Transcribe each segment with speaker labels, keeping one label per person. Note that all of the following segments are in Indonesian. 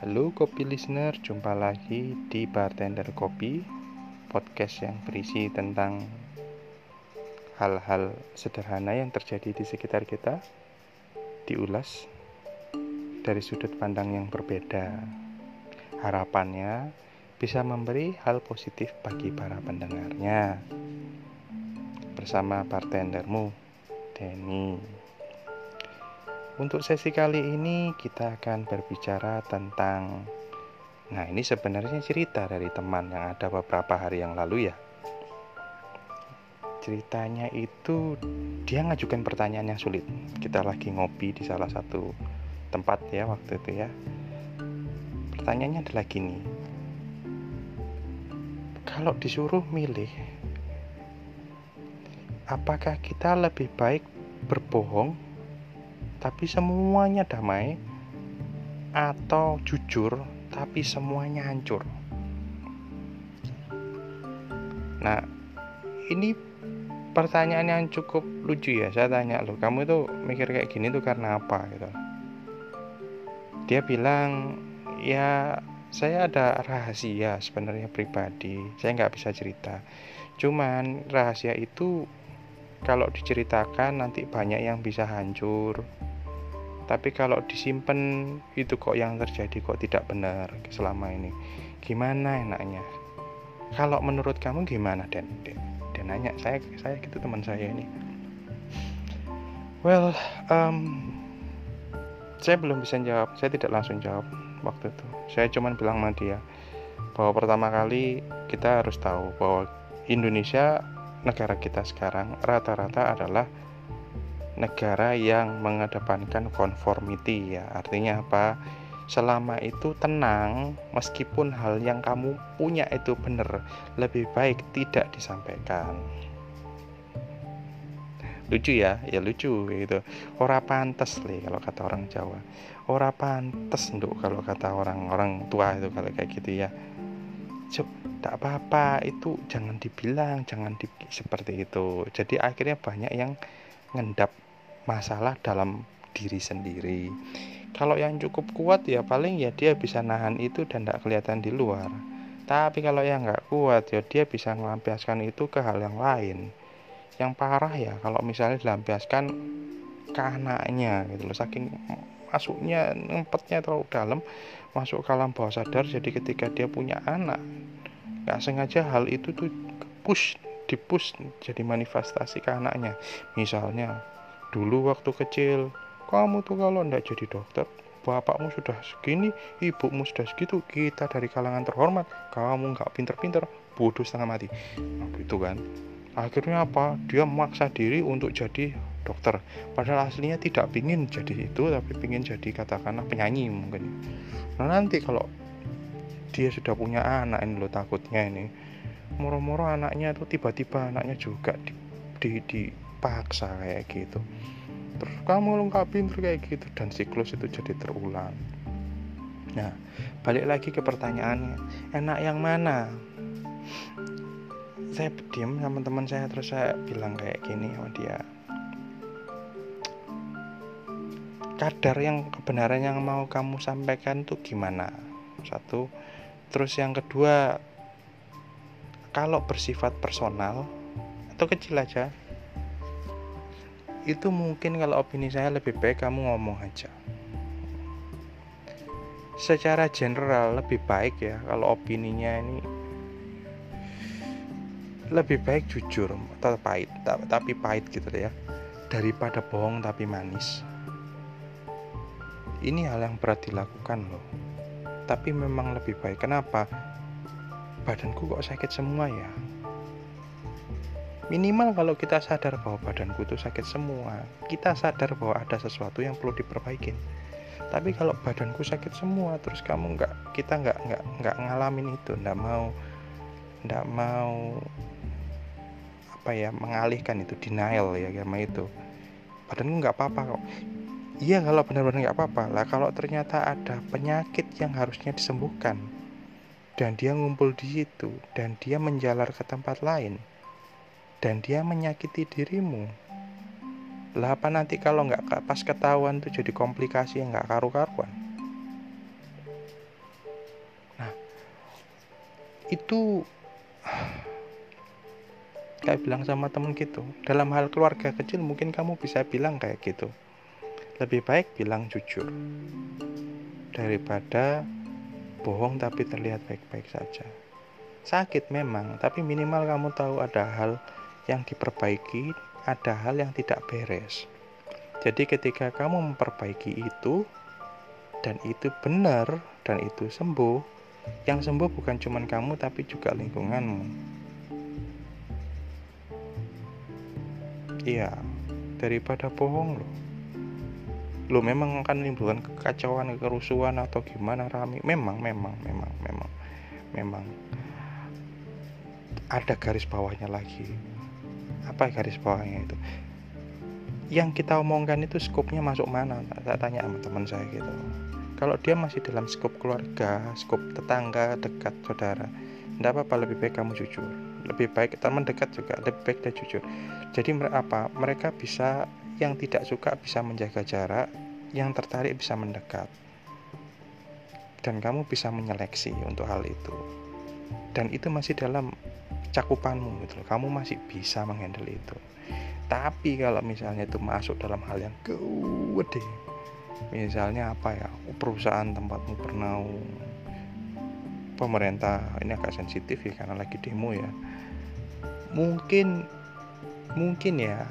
Speaker 1: Halo kopi listener, jumpa lagi di Bartender Kopi Podcast yang berisi tentang hal-hal sederhana yang terjadi di sekitar kita Diulas dari sudut pandang yang berbeda. Harapannya bisa memberi hal positif bagi para pendengarnya. Bersama bartendermu, Denny untuk sesi kali ini kita akan berbicara tentang Nah, ini sebenarnya cerita dari teman yang ada beberapa hari yang lalu ya. Ceritanya itu dia ngajukan pertanyaan yang sulit. Kita lagi ngopi di salah satu tempat ya waktu itu ya. Pertanyaannya adalah gini. Kalau disuruh milih apakah kita lebih baik berbohong tapi semuanya damai atau jujur tapi semuanya hancur. Nah, ini pertanyaan yang cukup lucu ya. Saya tanya lo, kamu itu mikir kayak gini tuh karena apa gitu. Dia bilang, ya saya ada rahasia sebenarnya pribadi. Saya nggak bisa cerita. Cuman rahasia itu kalau diceritakan nanti banyak yang bisa hancur tapi kalau disimpan itu kok yang terjadi kok tidak benar selama ini. Gimana enaknya? Kalau menurut kamu gimana dan dan nanya. Saya saya gitu teman saya ini. Well um, saya belum bisa jawab. Saya tidak langsung jawab waktu itu. Saya cuma bilang sama dia bahwa pertama kali kita harus tahu bahwa Indonesia negara kita sekarang rata-rata adalah negara yang mengedepankan conformity ya. Artinya apa? Selama itu tenang, meskipun hal yang kamu punya itu benar, lebih baik tidak disampaikan. Lucu ya, ya lucu gitu. Ora pantes nih kalau kata orang Jawa. Ora pantes nduk kalau kata orang-orang tua itu kalau kayak gitu ya. Cuk, tak apa-apa itu jangan dibilang, jangan di, seperti itu. Jadi akhirnya banyak yang ngendap masalah dalam diri sendiri. Kalau yang cukup kuat ya paling ya dia bisa nahan itu dan tidak kelihatan di luar. Tapi kalau yang nggak kuat ya dia bisa melampiaskan itu ke hal yang lain. Yang parah ya kalau misalnya dilampiaskan ke anaknya gitu loh saking masuknya ngempetnya terlalu dalam masuk ke alam bawah sadar jadi ketika dia punya anak nggak sengaja hal itu tuh push dipush jadi manifestasi ke anaknya misalnya Dulu waktu kecil, kamu tuh kalau ndak jadi dokter, bapakmu sudah segini, ibumu sudah segitu, kita dari kalangan terhormat, kamu nggak pinter-pinter, bodoh setengah mati. Nah, gitu kan. Akhirnya apa? Dia memaksa diri untuk jadi dokter. Padahal aslinya tidak pingin jadi itu, tapi pingin jadi katakanlah penyanyi mungkin. Nah nanti kalau dia sudah punya anak ini lo takutnya ini, moro-moro anaknya tuh tiba-tiba anaknya juga di, di, di dipaksa kayak gitu. Terus kamu lengkap pinter kayak gitu dan siklus itu jadi terulang. Nah balik lagi ke pertanyaannya enak yang mana? Saya diam sama teman saya terus saya bilang kayak gini sama dia. Kadar yang kebenaran yang mau kamu sampaikan tuh gimana? Satu. Terus yang kedua kalau bersifat personal atau kecil aja itu mungkin kalau opini saya lebih baik kamu ngomong aja. Secara general lebih baik ya kalau opininya ini lebih baik jujur atau pahit tapi pahit gitu ya daripada bohong tapi manis. Ini hal yang berat dilakukan loh tapi memang lebih baik. Kenapa badanku kok sakit semua ya? Minimal kalau kita sadar bahwa badanku itu sakit semua kita sadar bahwa ada sesuatu yang perlu diperbaikin tapi kalau badanku sakit semua terus kamu nggak kita nggak nggak nggak ngalamin itu nggak mau nggak mau apa ya mengalihkan itu denial ya sama itu. Badanku nggak apa-apa kok. Iya kalau benar-benar nggak apa-apa. Lah kalau ternyata ada penyakit yang harusnya disembuhkan dan dia ngumpul di situ dan dia menjalar ke tempat lain. Dan dia menyakiti dirimu. Lah apa nanti kalau nggak pas ketahuan tuh jadi komplikasi yang nggak karu-karuan? Nah itu kayak bilang sama temen gitu dalam hal keluarga kecil mungkin kamu bisa bilang kayak gitu. Lebih baik bilang jujur daripada bohong tapi terlihat baik-baik saja. Sakit memang tapi minimal kamu tahu ada hal yang diperbaiki ada hal yang tidak beres. Jadi ketika kamu memperbaiki itu dan itu benar dan itu sembuh yang sembuh bukan cuma kamu tapi juga lingkunganmu. Iya daripada bohong loh lo memang akan menimbulkan kekacauan kerusuhan atau gimana rame memang memang memang memang memang. Ada garis bawahnya lagi. Apa garis bawahnya itu? Yang kita omongkan itu skopnya masuk mana? Saya tanya sama teman saya gitu. Kalau dia masih dalam skop keluarga skop tetangga dekat saudara tidak apa-apa lebih baik kamu jujur. Lebih baik teman dekat juga lebih baik dia jujur. Jadi apa? Mereka bisa yang tidak suka bisa menjaga jarak yang tertarik bisa mendekat. Dan kamu bisa menyeleksi untuk hal itu. Dan itu masih dalam cakupanmu gitu kamu masih bisa menghandle itu. Tapi kalau misalnya itu masuk dalam hal yang gede misalnya apa ya perusahaan tempatmu pernah pemerintah ini agak sensitif ya karena lagi demo ya. Mungkin mungkin ya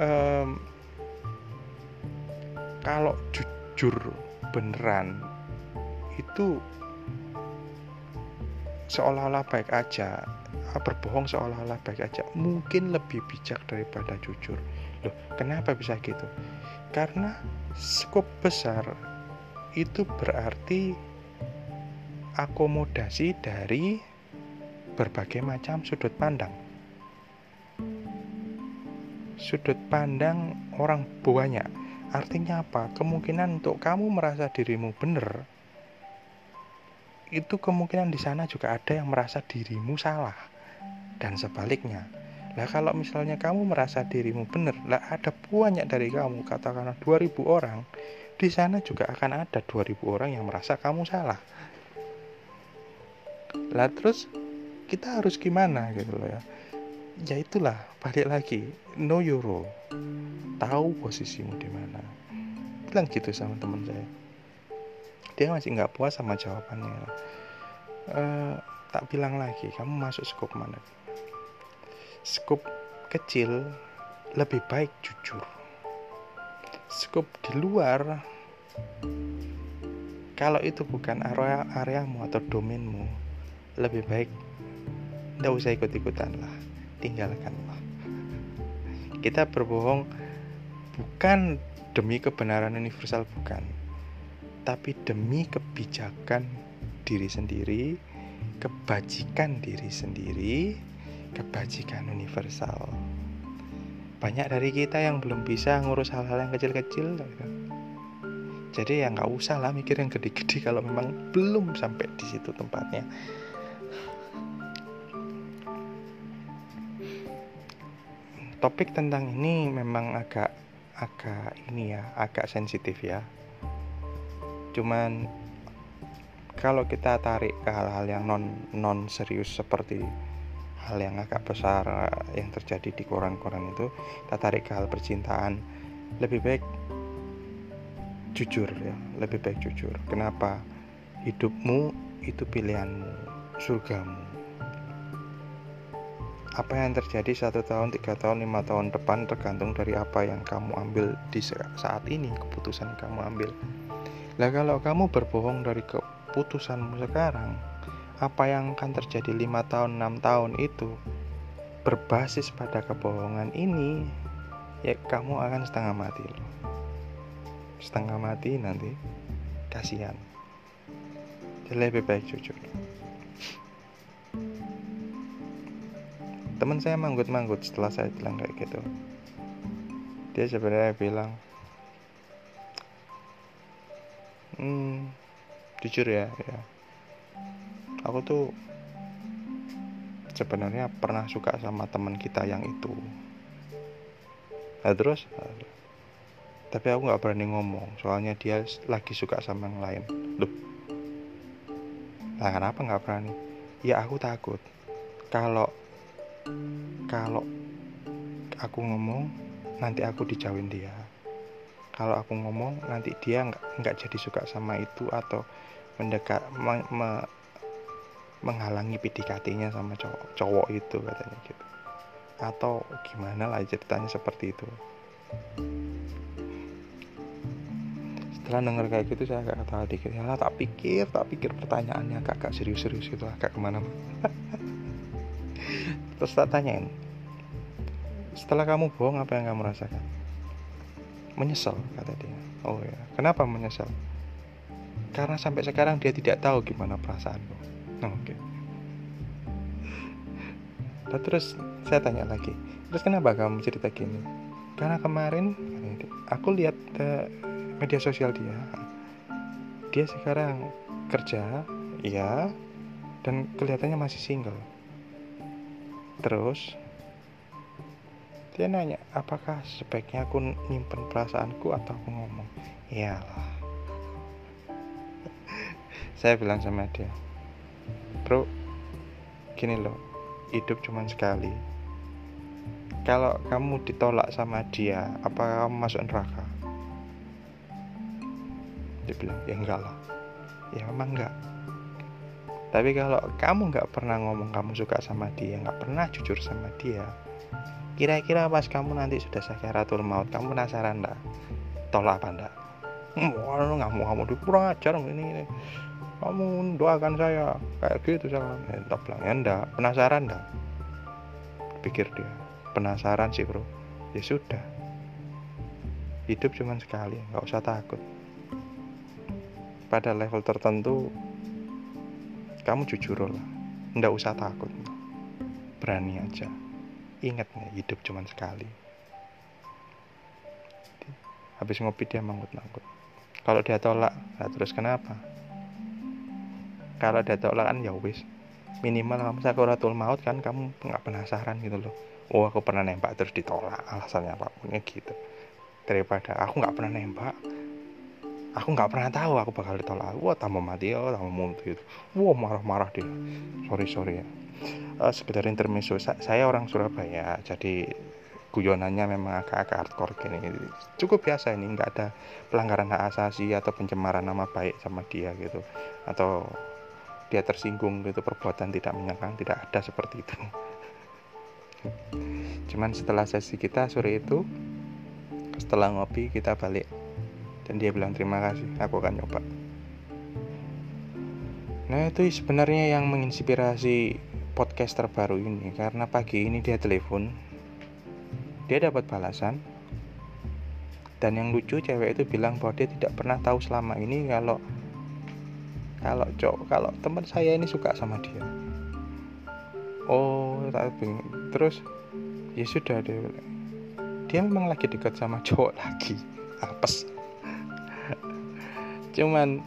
Speaker 1: um, kalau jujur beneran itu seolah-olah baik aja. Berbohong seolah-olah baik aja. Mungkin lebih bijak daripada jujur. Loh kenapa bisa gitu? Karena skop besar itu berarti akomodasi dari berbagai macam sudut pandang sudut pandang orang banyak artinya apa kemungkinan untuk kamu merasa dirimu benar itu kemungkinan di sana juga ada yang merasa dirimu salah dan sebaliknya. Lah kalau misalnya kamu merasa dirimu benar, lah ada banyak dari kamu, katakanlah 2000 orang, di sana juga akan ada 2000 orang yang merasa kamu salah. Lah terus kita harus gimana gitu loh ya. Ya itulah, balik lagi, know your role. Tahu posisimu di mana. Bilang gitu sama teman saya. Dia masih nggak puas sama jawabannya. Uh, tak bilang lagi, kamu masuk skop mana? Skup kecil lebih baik jujur. Skup di luar kalau itu bukan area areamu atau domainmu, lebih baik tidak usah ikut-ikutan lah, tinggalkanlah. Kita berbohong bukan demi kebenaran universal bukan, tapi demi kebijakan diri sendiri, kebajikan diri sendiri, kebajikan universal. Banyak dari kita yang belum bisa ngurus hal-hal yang kecil-kecil. Jadi ya nggak usah lah mikir yang gede-gede kalau memang belum sampai di situ tempatnya. Topik tentang ini memang agak agak ini ya, agak sensitif ya. Cuman kalau kita tarik ke hal-hal yang non non serius seperti hal yang agak besar eh, yang terjadi di koran-koran itu kita tarik ke hal percintaan lebih baik jujur ya lebih baik jujur. Kenapa? Hidupmu itu pilihanmu surgamu apa yang terjadi satu tahun, tiga tahun, lima tahun depan tergantung dari apa yang kamu ambil di saat ini keputusan yang kamu ambil. Nah kalau kamu berbohong dari keputusanmu sekarang, apa yang akan terjadi lima tahun enam tahun itu berbasis pada kebohongan ini ya kamu akan setengah mati loh. Setengah mati nanti kasihan. Jadi lebih baik jujur teman saya manggut-manggut setelah saya bilang kayak gitu. Dia sebenarnya bilang hmm jujur ya ya. Aku tuh sebenarnya pernah suka sama teman kita yang itu. Nah terus tapi aku nggak berani ngomong soalnya dia lagi suka sama yang lain. Loh nah kenapa nggak berani? Ya aku takut. Kalau kalau aku ngomong nanti aku dijauhin dia. Kalau aku ngomong nanti dia nggak nggak jadi suka sama itu atau mendekat me, me, menghalangi PDKT-nya sama cowok cowok itu katanya gitu. Atau gimana lah ceritanya seperti itu. Setelah denger kayak gitu saya agak ketawa dikit. Ya tak pikir tak pikir pertanyaannya agak, serius-serius gitu agak ke mana terus tak tanyain setelah kamu bohong apa yang kamu rasakan? Menyesal kata dia. Oh ya kenapa menyesal? Karena sampai sekarang dia tidak tahu gimana perasaanku. Oh, oke. Okay. Nah, terus saya tanya lagi terus kenapa kamu cerita gini? Karena kemarin aku lihat uh, media sosial dia. Dia sekarang kerja ya dan kelihatannya masih single terus dia nanya apakah sebaiknya aku nyimpen perasaanku atau aku ngomong? Iyalah. Saya bilang sama dia bro gini loh hidup cuma sekali. Kalau kamu ditolak sama dia apa kamu masuk neraka? Dia bilang ya enggak lah. Ya memang enggak tapi kalau kamu nggak pernah ngomong kamu suka sama dia nggak pernah jujur sama dia kira-kira pas kamu nanti sudah sakaratul maut kamu penasaran enggak tolak apa enggak nggak mau kamu dikurang ajar ini, ini. Kamu doakan saya kayak gitu saya ya, tak bilang ya enggak penasaran enggak pikir dia penasaran sih bro. Ya sudah. Hidup cuma sekali nggak usah takut. Pada level tertentu kamu jujur lah nggak usah takut. Berani aja. Ingat nih hidup cuma sekali. Habis ngopi dia manggut-manggut. Kalau dia tolak nah terus kenapa? Kalau ada tolak kan ya wis. Minimal kamu sakuratul maut kan kamu nggak penasaran gitu loh. Oh aku pernah nembak terus ditolak alasannya apa pun ya gitu. Daripada aku nggak pernah nembak aku nggak pernah tahu aku bakal ditolak. Wah tamu mati oh tamu mutu itu wah marah-marah dia sorry sorry ya. Uh, sekedar intermezzo. Saya orang Surabaya jadi guyonannya memang agak-agak hardcore gini. Cukup biasa ini nggak ada pelanggaran hak asasi atau pencemaran nama baik sama dia gitu. Atau dia tersinggung gitu perbuatan tidak menyenangkan tidak ada seperti itu. Cuman setelah sesi kita sore itu setelah ngopi kita balik dan dia bilang terima kasih aku akan nyoba. Nah itu sebenarnya yang menginspirasi podcast terbaru ini karena pagi ini dia telepon dia dapat balasan dan yang lucu cewek itu bilang bahwa dia tidak pernah tahu selama ini kalau kalau cowok kalau teman saya ini suka sama dia. Oh tapi terus ya sudah deh dia memang lagi dekat sama cowok lagi apes cuman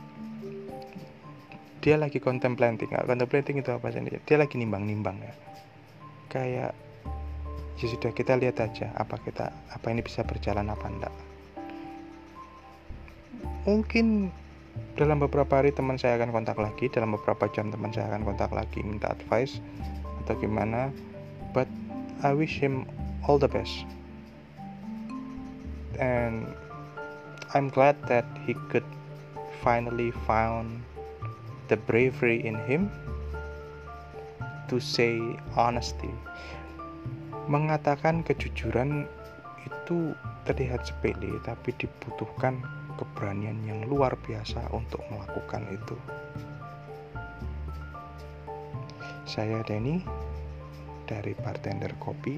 Speaker 1: dia lagi contemplating. Nggak contemplating itu apa sih? Dia lagi nimbang-nimbang ya. Kayak ya sudah kita lihat aja apa kita apa ini bisa berjalan apa enggak. Mungkin dalam beberapa hari teman saya akan kontak lagi dalam beberapa jam teman saya akan kontak lagi minta advice atau gimana. But I wish him all the best. And I'm glad that he could finally found the bravery in him to say honesty mengatakan kejujuran itu terlihat sepele tapi dibutuhkan keberanian yang luar biasa untuk melakukan itu. Saya Denny dari Bartender Kopi.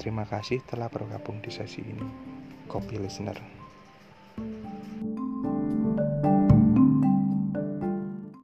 Speaker 1: Terima kasih telah bergabung di sesi ini. Kopi Listener.